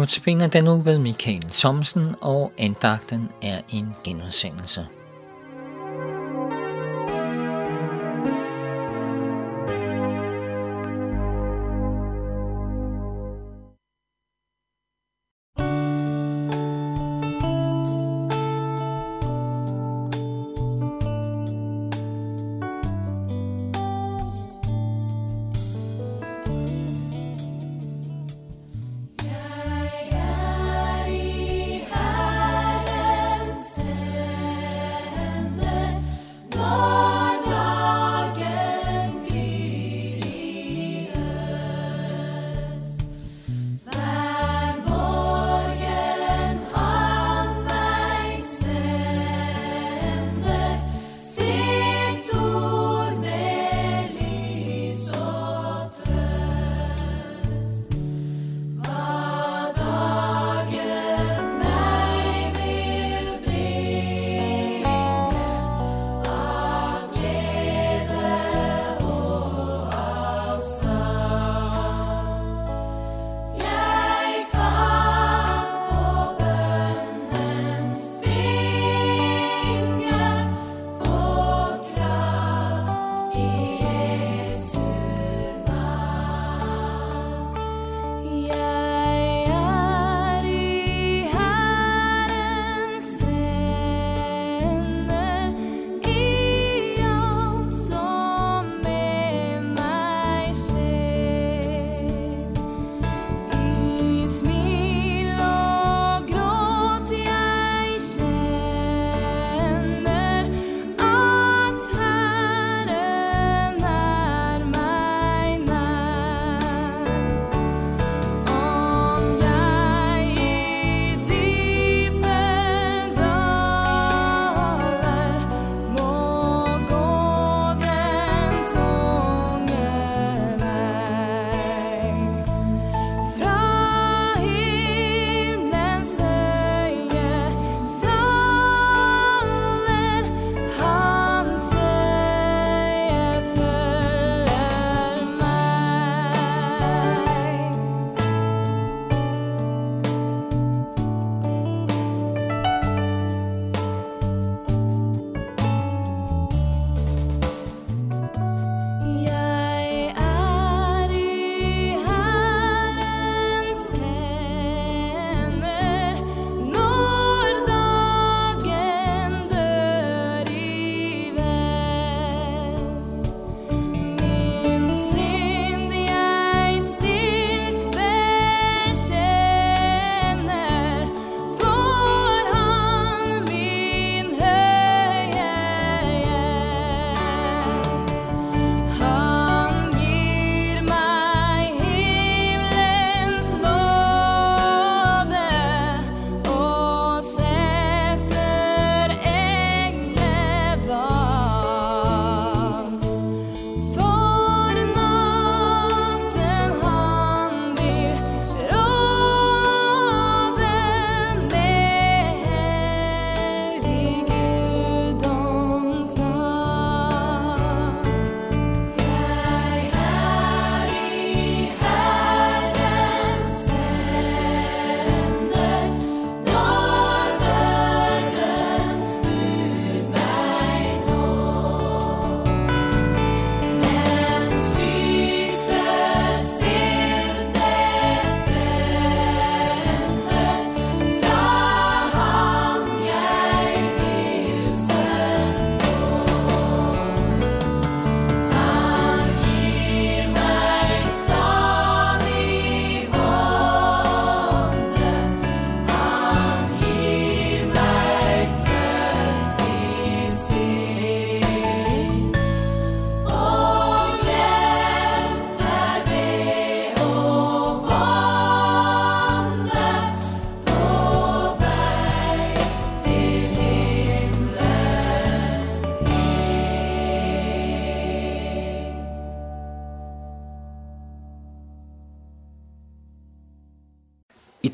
Notabene den nu ved Michael Thomsen, og andagten er en genudsendelse.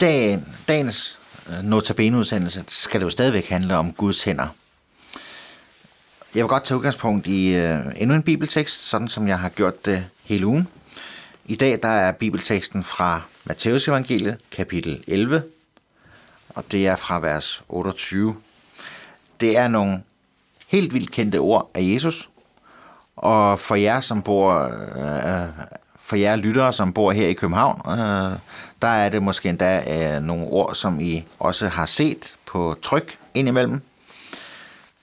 Dagen, dagens øh, notabene-udsendelse skal det jo stadigvæk handle om Guds hænder. Jeg vil godt tage udgangspunkt i øh, endnu en bibeltekst, sådan som jeg har gjort det hele ugen. I dag der er bibelteksten fra Matteus evangeliet, kapitel 11, og det er fra vers 28. Det er nogle helt vildt kendte ord af Jesus, og for jer, som bor, øh, for jer lyttere, som bor her i København, øh, der er det måske endda øh, nogle ord, som I også har set på tryk indimellem.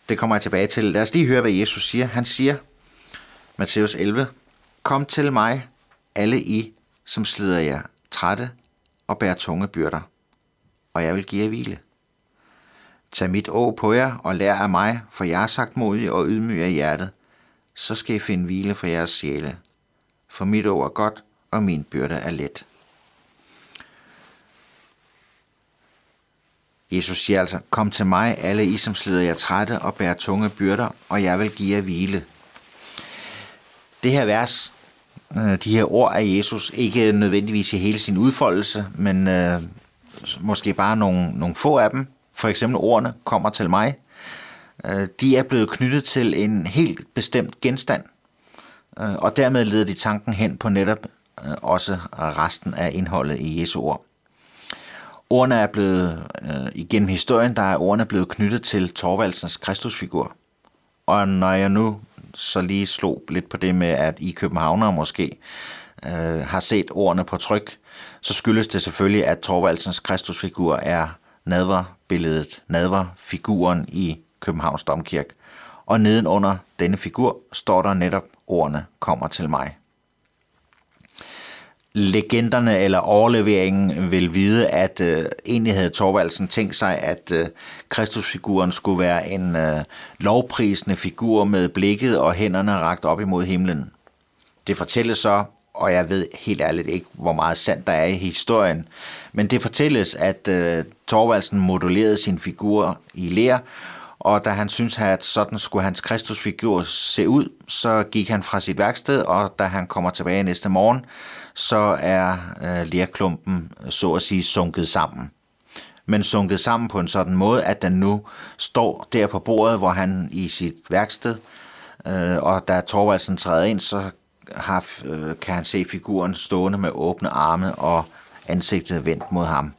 Det kommer jeg tilbage til. Lad os lige høre, hvad Jesus siger. Han siger, Matthæus 11, Kom til mig, alle I, som slider jer trætte og bærer tunge byrder, og jeg vil give jer hvile. Tag mit å på jer og lær af mig, for jeg er sagt modig og ydmyg af hjertet, så skal I finde hvile for jeres sjæle. For mit ord er godt, og min byrde er let. Jesus siger altså, kom til mig, alle I, som slider jer trætte og bærer tunge byrder, og jeg vil give jer hvile. Det her vers, øh, de her ord af Jesus, ikke nødvendigvis i hele sin udfoldelse, men øh, måske bare nogle, nogle få af dem, for eksempel ordene, kommer til mig, øh, de er blevet knyttet til en helt bestemt genstand, Øh, og dermed leder de tanken hen på netop øh, også resten af indholdet i Jesu ord. Ordene er blevet, øh, igennem historien, der er ordene blevet knyttet til Torvaldsens Kristusfigur. Og når jeg nu så lige slog lidt på det med, at I københavnere måske øh, har set ordene på tryk, så skyldes det selvfølgelig, at Torvaldsens Kristusfigur er nadverbilledet, nadverfiguren i Københavns Domkirke. Og nedenunder denne figur står der netop ordene kommer til mig legenderne eller overleveringen vil vide, at øh, egentlig havde Torvaldsen tænkt sig, at øh, Kristusfiguren skulle være en øh, lovprisende figur med blikket og hænderne rakt op imod himlen. Det fortælles så, og jeg ved helt ærligt ikke, hvor meget sandt der er i historien, men det fortælles, at øh, Torvaldsen modulerede sin figur i lær, og da han syntes, at sådan skulle hans Kristusfigur se ud, så gik han fra sit værksted, og da han kommer tilbage næste morgen, så er øh, lærklumpen så at sige sunket sammen. Men sunket sammen på en sådan måde, at den nu står der på bordet, hvor han i sit værksted, øh, og da Torvaldsen træder ind, så har, øh, kan han se figuren stående med åbne arme og ansigtet vendt mod ham.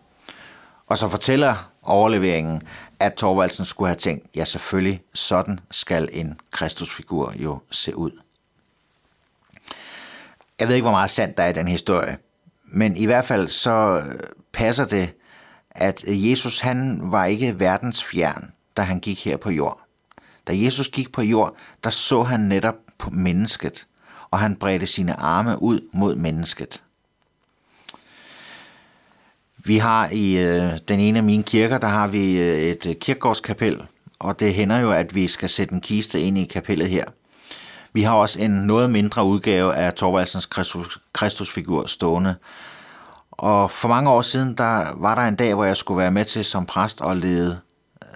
Og så fortæller overleveringen, at Torvaldsen skulle have tænkt, ja selvfølgelig, sådan skal en Kristusfigur jo se ud. Jeg ved ikke, hvor meget sandt der er i den historie, men i hvert fald så øh, passer det, at øh, Jesus han var ikke verdens fjern, da han gik her på jord. Da Jesus gik på jord, der så han netop på mennesket, og han bredte sine arme ud mod mennesket. Vi har i øh, den ene af mine kirker, der har vi øh, et øh, kirkegårdskapel, og det hænder jo, at vi skal sætte en kiste ind i kapellet her – vi har også en noget mindre udgave af Torvaldsens Kristus, Kristusfigur stående. Og for mange år siden, der var der en dag, hvor jeg skulle være med til som præst og lede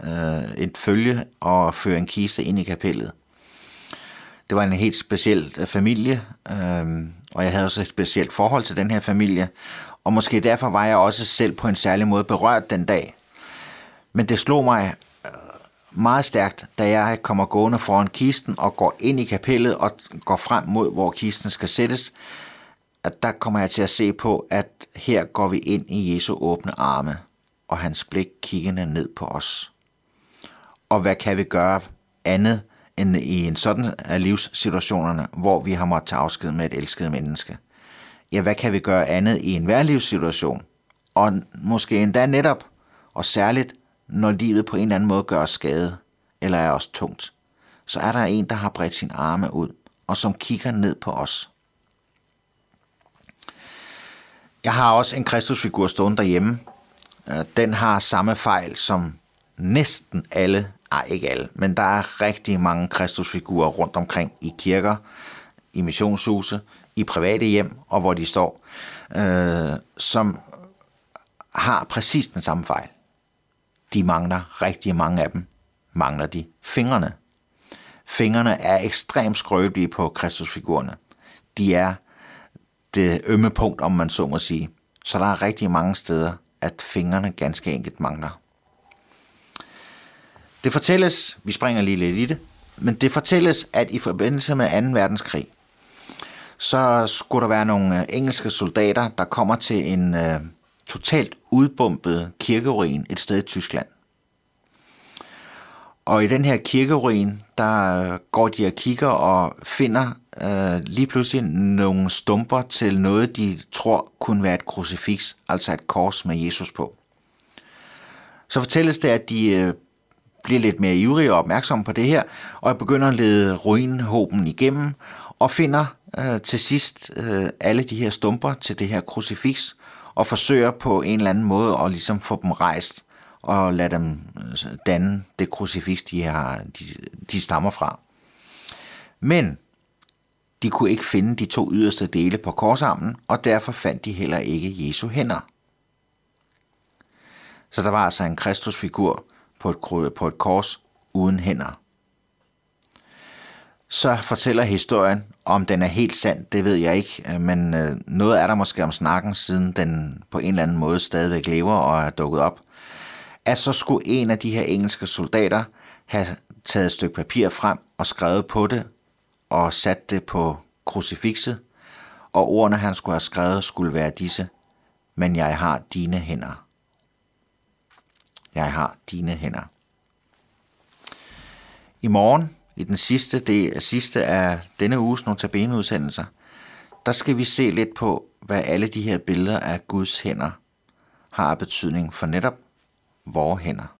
øh, et følge og føre en kiste ind i kapellet. Det var en helt speciel øh, familie, øh, og jeg havde også et specielt forhold til den her familie. Og måske derfor var jeg også selv på en særlig måde berørt den dag. Men det slog mig, øh, meget stærkt, da jeg kommer gående foran kisten og går ind i kapellet og går frem mod, hvor kisten skal sættes, at der kommer jeg til at se på, at her går vi ind i Jesu åbne arme, og hans blik kiggende ned på os. Og hvad kan vi gøre andet end i en sådan af livssituationerne, hvor vi har måttet tage afsked med et elsket menneske? Ja, hvad kan vi gøre andet i en livssituation? Og måske endda netop, og særligt når livet på en eller anden måde gør os skade, eller er os tungt, så er der en, der har bredt sin arme ud, og som kigger ned på os. Jeg har også en Kristusfigur stående derhjemme. Øh, den har samme fejl som næsten alle, ej ikke alle, men der er rigtig mange Kristusfigurer rundt omkring i kirker, i missionshuse, i private hjem, og hvor de står, øh, som har præcis den samme fejl de mangler rigtig mange af dem, mangler de fingrene. Fingrene er ekstremt skrøbelige på Kristusfigurerne. De er det ømme punkt, om man så må sige. Så der er rigtig mange steder, at fingrene ganske enkelt mangler. Det fortælles, vi springer lige lidt i det, men det fortælles, at i forbindelse med 2. verdenskrig, så skulle der være nogle øh, engelske soldater, der kommer til en øh, totalt udbumpet kirkeruin et sted i Tyskland. Og i den her kirkeruin, der øh, går de og kigger og finder øh, lige pludselig nogle stumper til noget, de tror kunne være et krucifix, altså et kors med Jesus på. Så fortælles det, at de øh, bliver lidt mere ivrige og opmærksomme på det her, og begynder at lede ruinhåben igennem, og finder øh, til sidst øh, alle de her stumper til det her krucifix og forsøger på en eller anden måde at ligesom få dem rejst og lade dem øh, danne det krucifix, de, har, de, de stammer fra. Men de kunne ikke finde de to yderste dele på korsarmen, og derfor fandt de heller ikke Jesu hænder. Så der var altså en kristusfigur på et, på et kors uden hænder. Så fortæller historien, om den er helt sand, det ved jeg ikke, øh, men øh, noget er der måske om snakken, siden den på en eller anden måde stadigvæk lever og er dukket op at så skulle en af de her engelske soldater have taget et stykke papir frem og skrevet på det og sat det på krucifixet, og ordene han skulle have skrevet skulle være disse, men jeg har dine hænder. Jeg har dine hænder. I morgen, i den sidste, det sidste af denne uges Notabene-udsendelser, der skal vi se lidt på, hvad alle de her billeder af Guds hænder har betydning for netop vores hænder.